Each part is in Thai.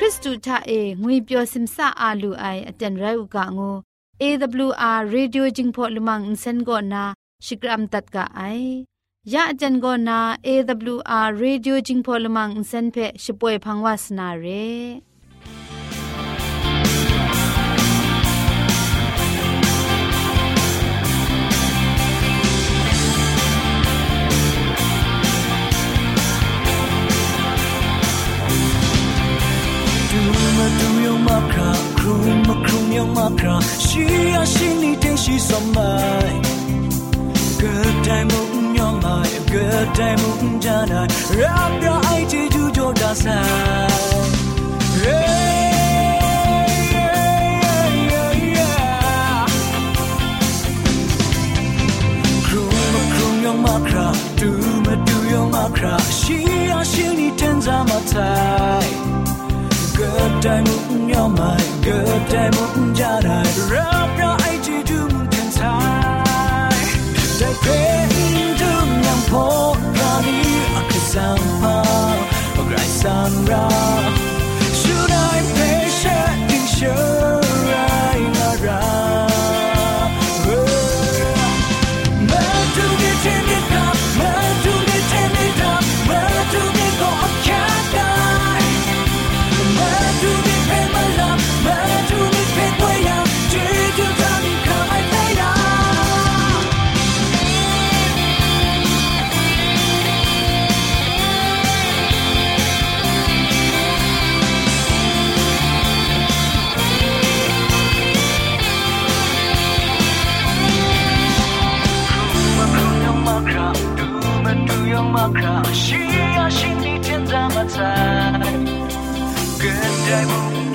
ခရစ်တုထအေငွေပျော်စင်ဆာအာလူအိုင်အတန်ရုတ်ကငို AWR Radio Jingpho Lumang Insen go na Shikram tat ka ai ya ajan go na AWR Radio Jingpho Lumang Insen phe shipoi phangwa sna re 心里的细酸麦。Good time mung nyong mai, good time mung janai. Rap ra ai chi ju jo da sai. Makra, do ma do your makra, she are she ni tenza matai. Good time mung yo mai good time mung ja dai rap on raw.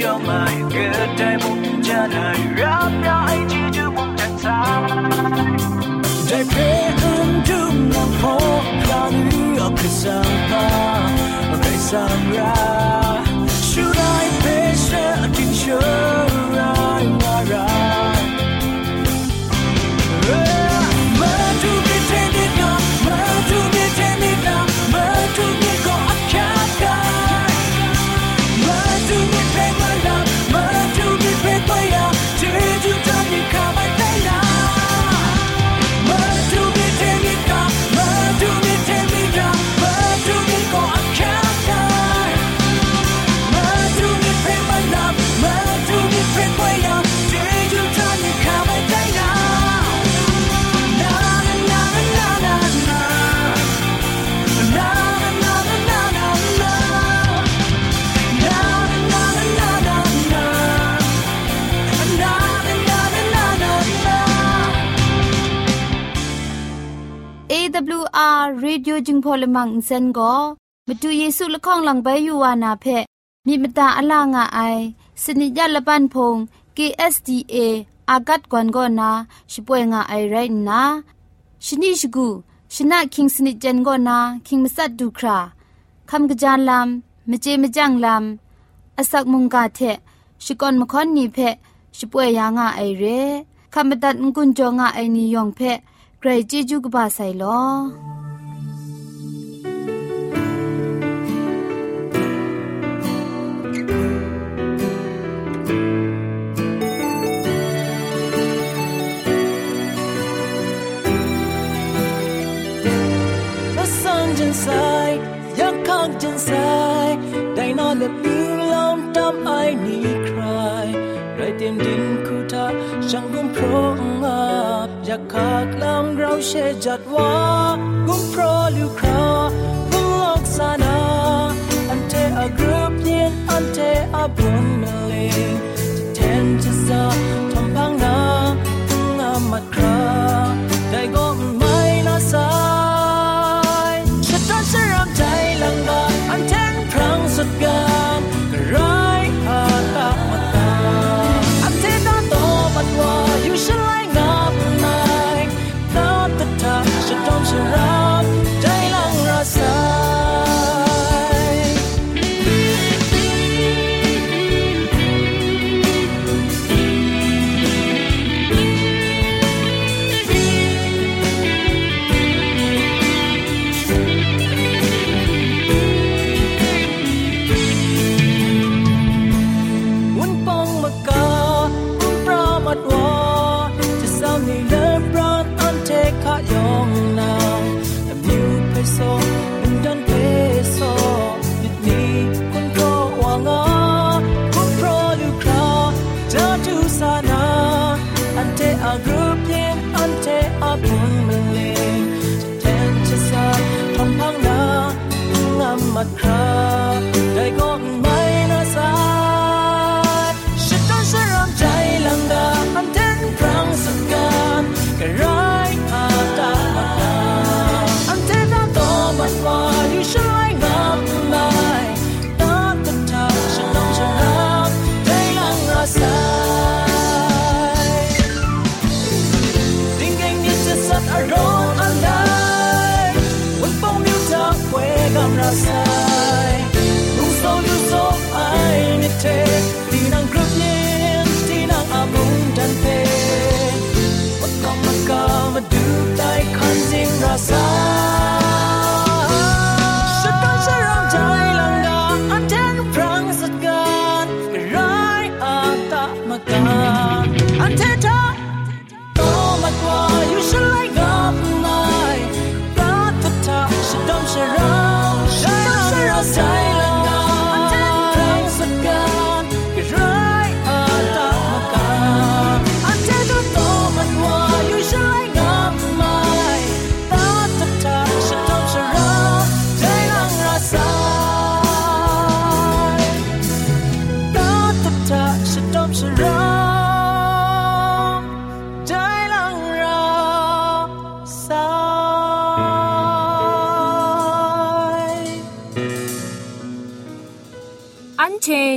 you're my good day một chân hay rap ra anh chỉ chứ một chân xa Để bé anh đứng nằm phố Là nữ ở sang ta Về sang ra. Should I pay share a king AWR Radio จึงพอลมังอินเซนก็มาดูเยซูละข้องหลังใบยูวานาเพมีมตาอลางอไอสนิยาละปันพง KSDA อากัดกวนก็นาช่วยงาไอไรนะชนิชกูชนะคิงสนิจันก็นาคิงมัสัดดูคราคำกระจานลำมเจมจังลำอาศักมุงกาเทชิกอนมคอนนีเพช่วยยางาไอเรคำบัดงกุนจงาไอนิยองเพกรจิจุกบาไซลอ จันสายยักข้างจนสายได้นอนและลืมลมตามไอ้นี้ใครไรเตียนดินคู่ทาช่างกุมโพรองอาอยากขากลำเราเชจัดว่ากุมโพรลิวคราพวกสานาอันเทอากรบเย็นอันเทอาบุญเมลงจะแทนจะซาทำพังนางามัดครา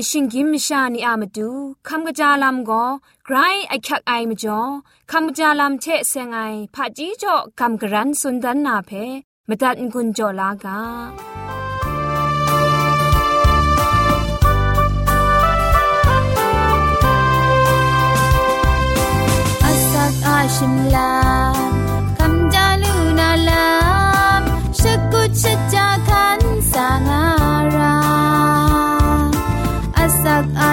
เชชิงกิมชานีอามาดูคำกระจาลำก็ไกรไอคักไอมาจ่อคำกระจาลำเชเซงไอผาจีจ่อคำกระรันสุนดันนาเพมตัดกุญจ่อลากาอาชิมลาคำจาลูนาลามชกุชจาคันสางา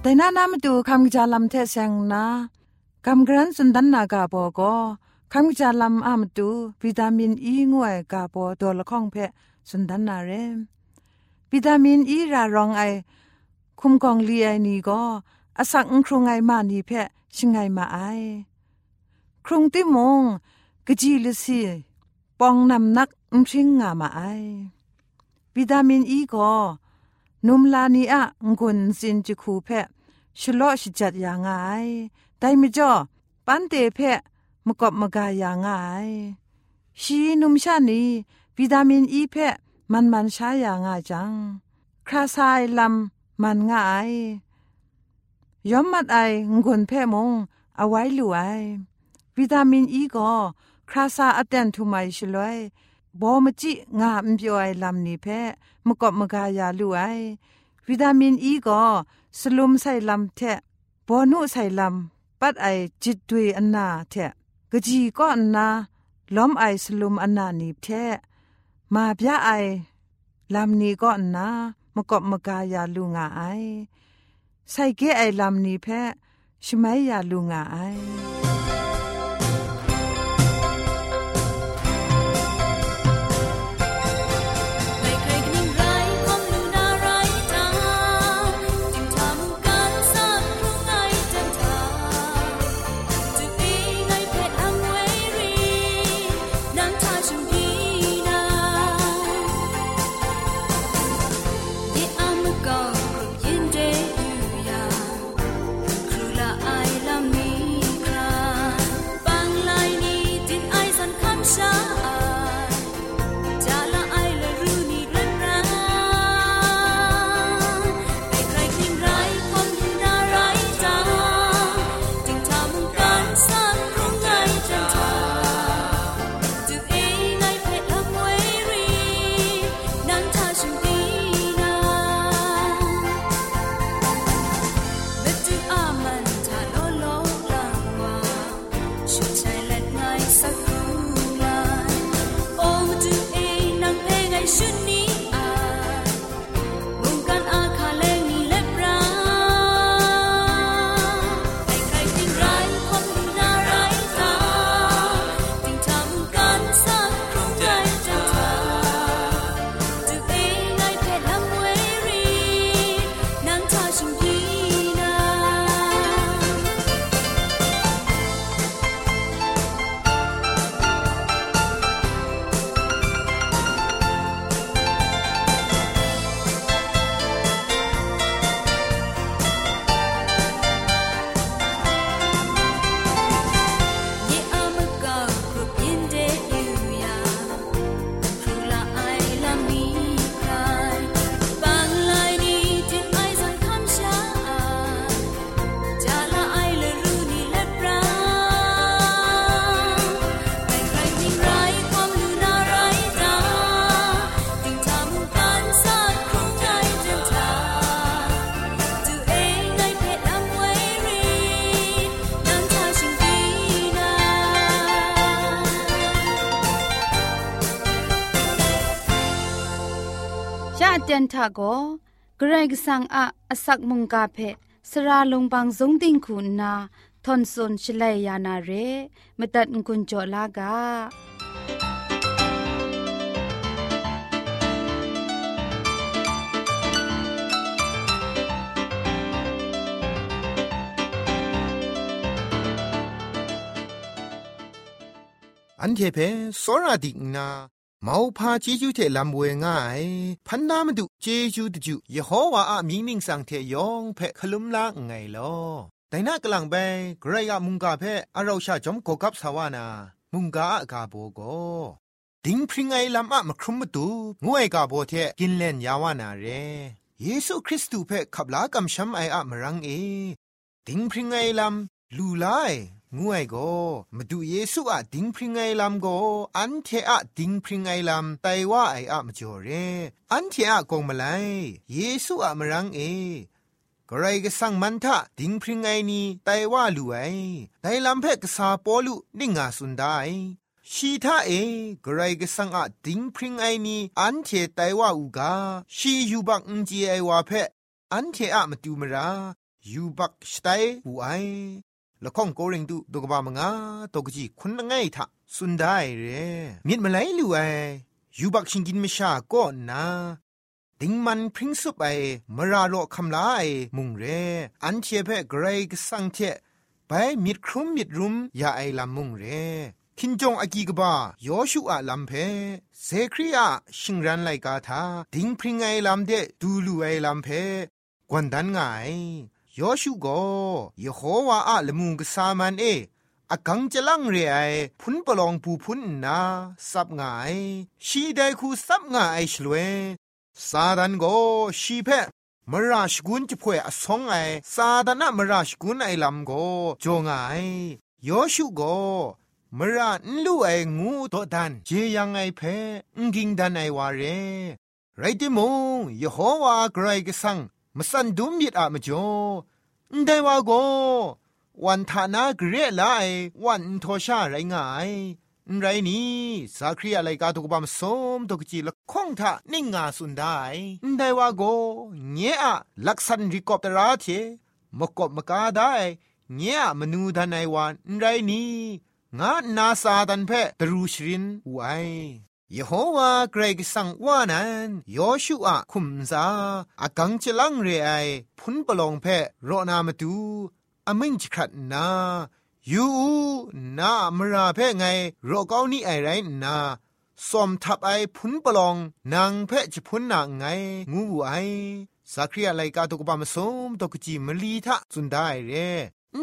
แต่นานามาดูคำกจาลำเทเซงนาคำกรันสุนดันนากาโบก็คำกจาลำอามาดูวิตามินอีงวยกาโบตัวละข้องเพะสุนดันนาเรวิตามินอีรารองไอคุมกองลีไอนี่ก็อาศักครุงไอมานีเพะชิงไงมาไอครุงติมงกจีลสีปองนำนักอุชิงงามาไอ วิตามินอีก็นุมลานีอะงุนซินจิคูเพชโลชิจัดยางไงแต่ไม่จ่อปันเตเพมกบมกายางไงชีนุมชานีวิตามินอีเพมันมันใช้ยางไงจัง คราซายลำมันง่ายย้อมมัดไองุนเพมงเอาไว้ลู่ไอวิตามินอีก็คราซาอัตเตนทุไมชลวย บอมจิงามเปียวไอลำนี้เพมกบมกายาลูไอวิตามินอีก็สลุมใส่ลำเทบอนุใส่ลำปัดไอจิตด้วยอันนาเทกจีก็อันนาล้อมไอสลุมอันนานีเทมาพยาไอลำนี้ก็อันนามกบมกายาลูงาไอใส่เกไอลำนี้เพชไม่ยาลูงาไอ ทาโกเกรกสังอะอสักมุงกาเพสระลงบางสงติงคุณนาทอนซนชลัยยานาเรมตัดกุญจลากาอันเทเพสราดิกนา မောဖာเจจูเทลำเวง่ายพันนามดูเจจูตจูยโฮวาอะมีนิงสังเทยองเพคลุมลาไงลอแต่น่ากลังไปไกรกะมุงกาเพอเราชาจอมกกับสาวนา มุงกาอากาโบโกดิงพริงไงลำอะมาครุมมาตูงวยกาโบเทกินเล่นยาวานาเรเยซูคริสต์เพขับลากำช้ำไออะมรังเอ ดิงพริงไงลำลูไล งวยโกมาดูเยซูอะดิงพริงไงลำโกอันเทอะดิงพริงไงลำไตว่าไออะมาจ่อเรอันเทอะกงมาไลเยซูอะมรังเอกรก็สั่งมันทะดิงพริงไงนีไตว่าลู่ไอไตลำเพกษาปอลุนิ่งาสุนได้ชีทาเอกรก็สั่งอะดิงพริงไอนีอันเทไตว่าอูกาชียูบักอุจีไอว่าเพอันเทอะมาดูมรายูบักสไตอูไอ ละข้องโกริงดูดกบามงาตกจีคุณง่ายทะสุนได้เรมีดมาไหลลู่ไอยูบักชิงกินไม่ชาก็นาดิงมันพริ้งสุบไอมราโลคำลาไอมุงเร อันเชเพเกรกสังเทไปมิดครุมมิดรุมยาไอลำมุงเรคินจงอากีกบายอชูอาลัมเพเซครีอาชิงรันไลกาทาดิงพริงไอลัมเดดูลูไอลัมเพกวนดันไง ยอชูโกยโฮวาอะละมุงกสามันเออากังจะลังเรไอพุนปลองปูพุนนาสับงาย ชีไดคูสับงายชลเวซาดันโกชีเพมราชกุนจะพ่วยอสองไอซาดานะมราชกุนไอลำโกจงไอยอชูโกมราอนลูไองูโตดันเจยังไอเพงกิงดันไอวาเรไรติมงยโฮวากรกสัง มสันดุมิดอะมจ่อได้ว่าโกวันทานาเกรไลวันทอชาไรง่ายไรนี่สักครีอะไรกาตุกบามสมตุกจีละคงทานิ่งงาสุนได้ได้ว่าโกเงี้ยลักษณริกอบตราเทมกบมกาได้เงี้ยมนูดันไอวันไรนี่งานาซาดันเพตรูชรินไว ยโฮวาเกรกสังว่านันยอชูอาคุมซาอากังจะลังเรไอพุนปลองเพโรนามาตูอมิงจขัดนายูนามราเพไงโรเกานี่ไอไรนาสมทับไอพุนปลองนางเพจะพุนนางไง งูไอสักเรีอะไรกาตุกปามสมตกจีมลีทะจุนได้เร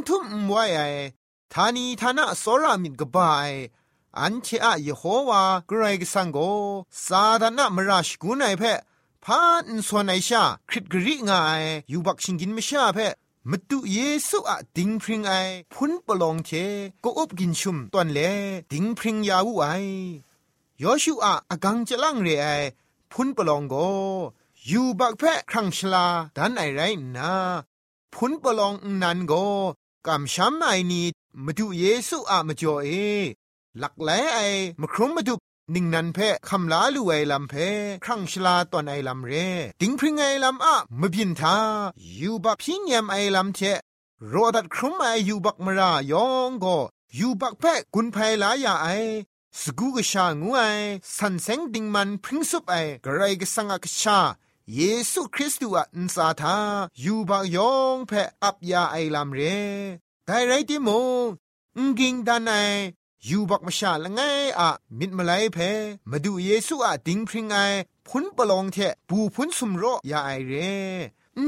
ทุ่มไว้ไอทานีทานะสรามินกบาย อันเชอะเยโฮวากรกสังโกซาดานะมราชกุนไอเพพานส่วนไอชาคริตกริงายยูบักชิงกินมชาเพมตุเยซูอะดิงพริงไอพุนปลองเทก็อบกินชุมตอนเลดิงพริงยาวูไอยอชูอะอกังจะลังเรไอพุนปลองโกยูบักเพครั้งชลาดันไอไรนาพุนปลองนันโกกำช้ำไอนีมาดูเยซูอะมาจ่อเอ หลักแหลไอมครุมมาดูนิ่งนันเพคำลาลูไอลำเพครั้งชลาตอนไอลำเรติงพริงไอลำอะมบินทายูบักพิงยมไอลำเทโรดัดครุมไอยูบักมรายองก็ยูบักเพกุนไพลายาไอสกูกชางูไอสันเซงดิงมันพริงสุบไอกระไรกสังกชาเยซูคริสต์อะอินซาทายูบักยองเพอับยาไอลำเรแต่ไรติโมงกิงดานไอ อยู่บักมาชาละไงอะมิดมาไลเพมาดูเยซูอะดิงพริงไอพุนปลองเทปูพุนสุมโรยาไอเร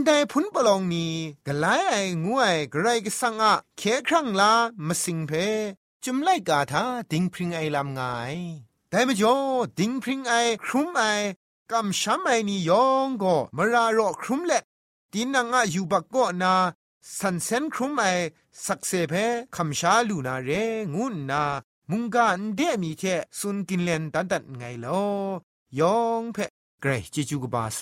ได้พุนปลองนี้กะไลไองวยกระไรก็สังอะเคครั้งลามาสิงเพจุมไลกาทาดิงพริงไอลำไงแต่มจ่อดิงพริงไอครุมไอกำช้ำไอนี่ยองก็มารารอครุมเล็ดินนางอะยูบักก็นาสันเซนครุมไอ สักเซเพคำชาลูนาเรงุนนา มุงกาอันเดมีเทสุนกินเลนตันตันไงลอยองเพเกรจิจูกบาไซ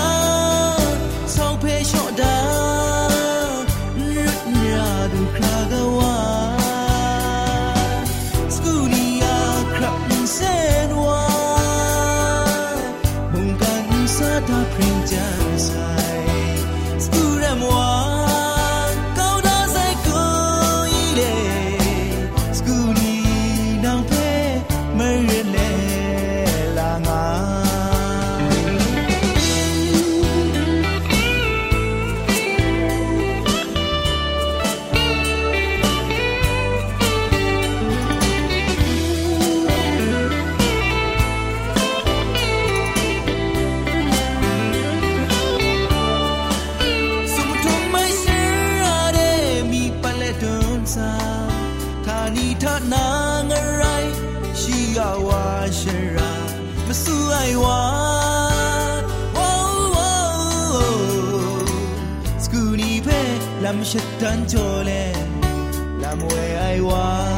ချက်တန်းကြော်လဲလမ်းဝဲအိုင်ဝါ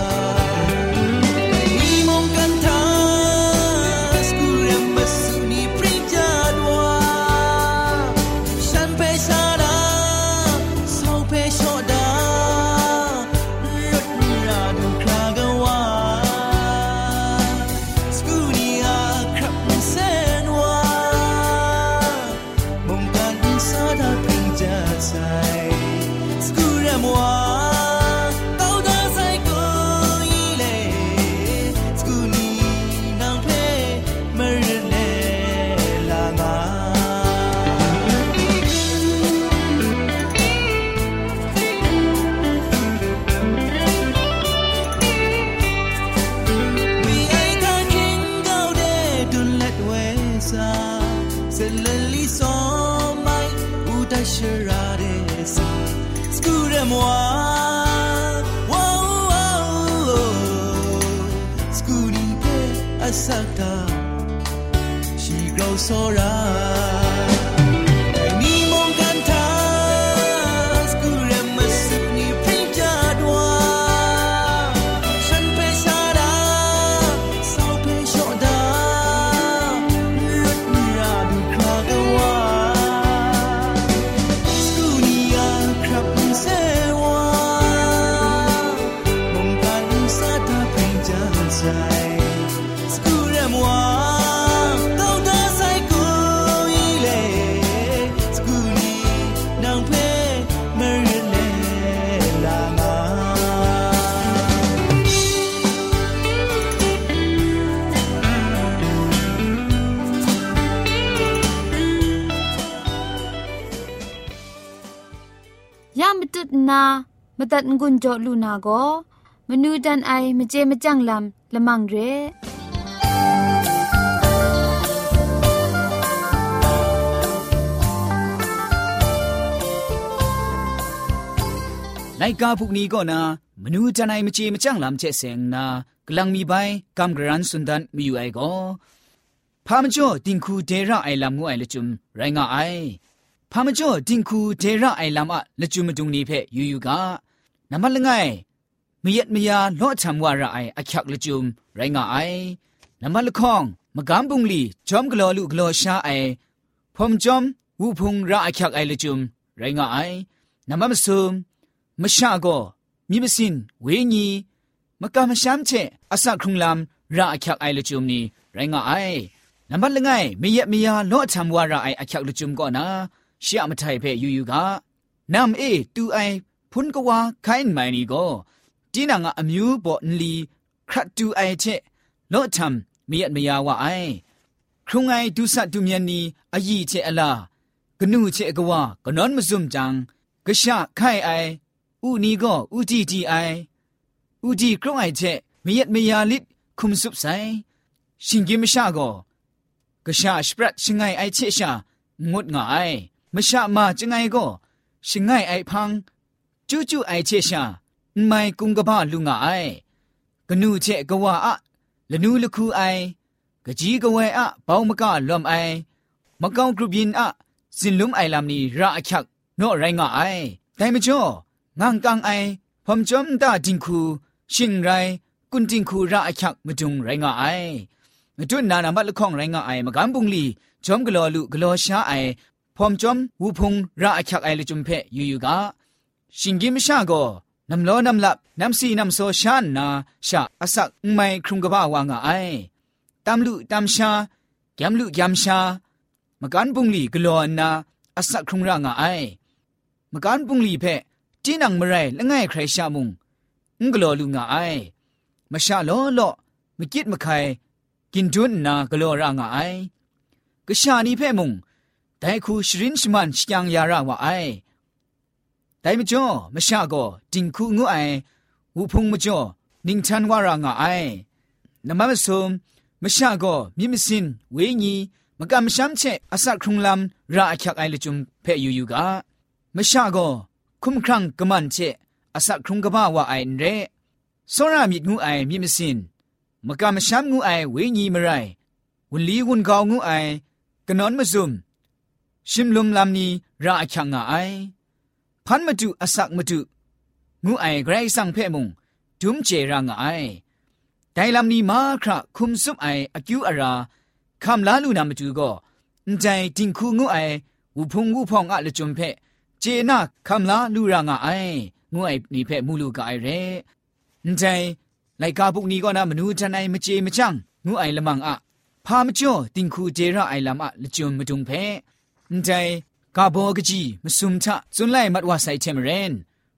มตัดงุนจอลูนาโกมนูดันไอมเจมจังลำละมังเรไลกาพวกนี้ก็นะมนูจันไอมเจมจังลำเจเสงนากลังมีใบกำกรันสุนดันมีอยู่ไอก็พามจ่อติงคูเดระไอลำงูไอละจุมไรงาไอพามจ่อติงคูเดระไอลำอะละจุมจุงนี้เพยูยูกา นามันละไงมยัดมยาล้อทำว่าระไออักยักละจุมไรงาไอนามันละข้องมกำบุงลีจอมกลอลุกลอชาไอพอมจอมวูพุงระอักยักไอละจุมไรงาไอนามันมซุมมชาโกมิมสินเวญีมกามชามเชอสักครุงลำระอักยักไอละจุ พุนก็ว่าใครไม่นี่ก็จีนังอามิวบ่นลีครัดดูไอเช่ลอทำมีอันไม่ยาวไอ้ครุงไอ้ดูสัตดูมีนี่อายีเช่อลากนูเช่ก็ว่าก็นอนมาซุมจังกะชะไข่ไอ้อูนี่ก็อูจีจีไอ้อูจีครุงไอ้เช่มีอันไม่ยาลิดคุมซุบไซชิงกิมชาก็กะชะสเปรดชิงไอไอเช่ชางดงไอมชามาจังไงก็ชิงไอไอ้พัง จูจูไอเชชาไม่กุงกะบ้าลุงไอกนูเจกว่าอะละนูละคูไอกะจีกะเวอะเปามกะลอมไอมะกองกรุบินอะสินลุมไอลามนีราอะคักโนไรงะไอไดมจ่องางกังไอพอมจอมตาจิงคูชิงไรกุนจิงคูราอะคักมะจุงไรงะไอมะจุนนานามัดละข้องไรงะไอมะกันบุงลีจอมกะลอลุกะลอชาไอพอมจอมวูพงราอะคักไอละจุมเพยูยูกา ชิงกิมชาโกนำล้อนำลับนำสีนำโซชานนาชาอสักไม่ครุงกบ้าวางไอตามลุตามชาแกมลุแกมชามกันปุงลีกลอนนาอสักครุงร่างไอมกันปุงลีเพจีนังมไรละง่ายใครชามุงงกลอลุงไอมาชาล้อลอมกิดมะไคกินจุนนากลอร่างไอกะชานีเพมุงแต่คูชรินชมันชยังยาราวาไอ ဒိုင်မကျော်မရှာကောတင်ခုငုအိုင်ဝုဖုံမကျော်နင်းချန်ဝါရာငါအိုင်နမမဆုံမရှာကောမြင့်မစင်ဝေညီမကမရှမ်းချက်အစခုံလမ်ရာအချက်အိုင်လချုံဖဲယူယူကမရှာကောခုံခရံကမန်ချက်အစခုံကဘာဝအိုင်ရဲစောရမြစ်ငုအိုင်မြင့်မစင်မကမရှမ်းငုအိုင်ဝေညီမရိုင်ဝန်လီဝန်ကောင်းငုအိုင်ကနွန်မဆုံရှင်လုံလမ်နီရာအချက်ငါအိုင် พันมาดูอสักมาดูงูไอไกรสังเพมุงดุมเจรังไอไดลำนี้มาคราคุมซุปไออคิวอาราคำลาลูนามาดูก็ใจจิงคูงูไอวูพงวูพองอะละจุมเพเจน่าคำลาลูรางไองูไอนี่เพมูลูกไอเรใจไลกาบุกนี้ก็นะมนูจันไอมเจมจังงูไอละมังอะพามจ่อติงคูเจระไอลำอะละจุมมาดุงเพใจ กาบอกจีมสุมทะสุนไลมัดวาไซเทมเรน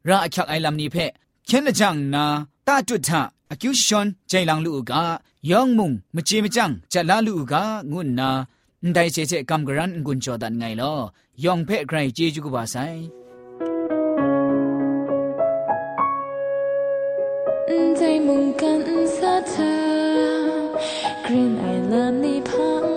ราอักยักไอลัมนีเพะเคนละจังนาตาจุดทะอากิวชอนใจลังลูกายองมุงมจีมจังจะลาลูกางุนนาได้เจเจกำกรันกุนจอดันไงลอยองเพะใครเจจุกบาไซใจมุงกันซาเธอกรีนไอลำนีพัง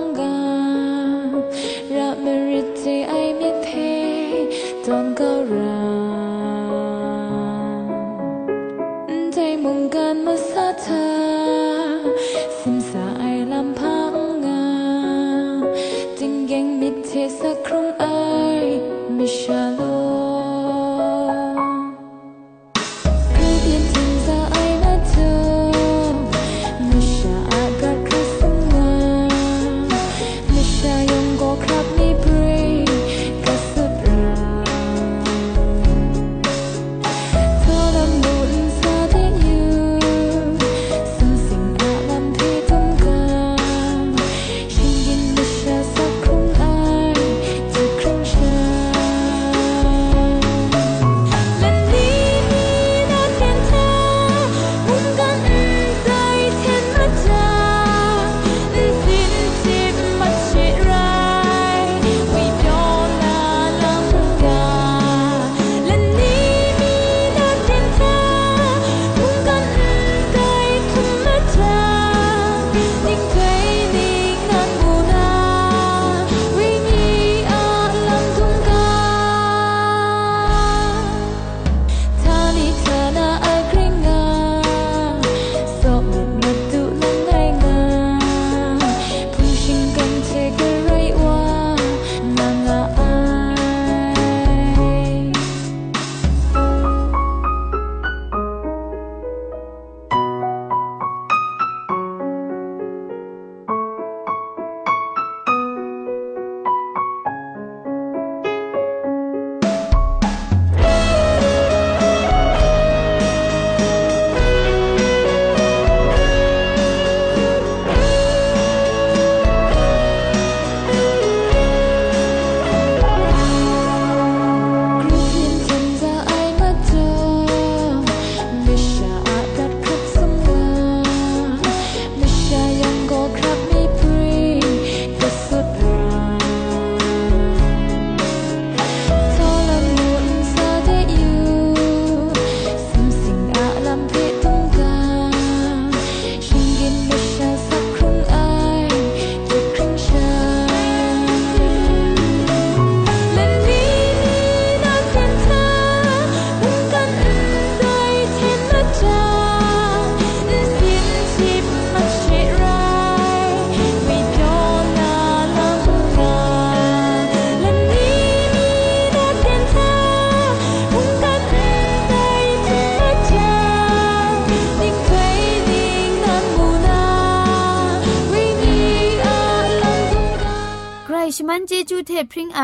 ชมันเจจูเทพริ้งไอ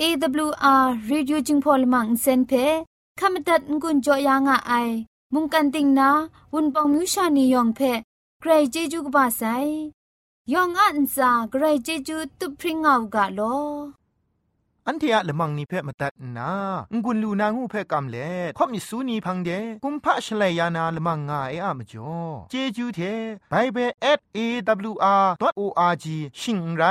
AWR Radio จึงพอลมังเซนเพขมตัดงุนจอยางอ้ายมุงกันติงนาวุนปองมิวชานียองเพใครเจจูกบาไซยองอันซาใครเจจูตุพริ้งเอากาโล อันเทียละมังนิเพ่มาตัดนางุนลูนางูเพ่กำเล่ข่อมิสูนีพังเดกุมพะชเลยานาละมังงาเออะมจ่อเจจูเทไปเบเบิล @awr.org ชิงไร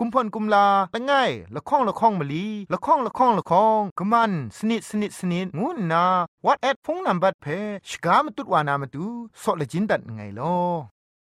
กุมพ่นกุมลาละไงละข้องละข้องมะลีละข้องละข้องละข้องกะมันสนิดสนิดสนิดงูนา what at พงนัมบัดเพ่ชกามตุดวานามตุซอเลจินดัดไงลอ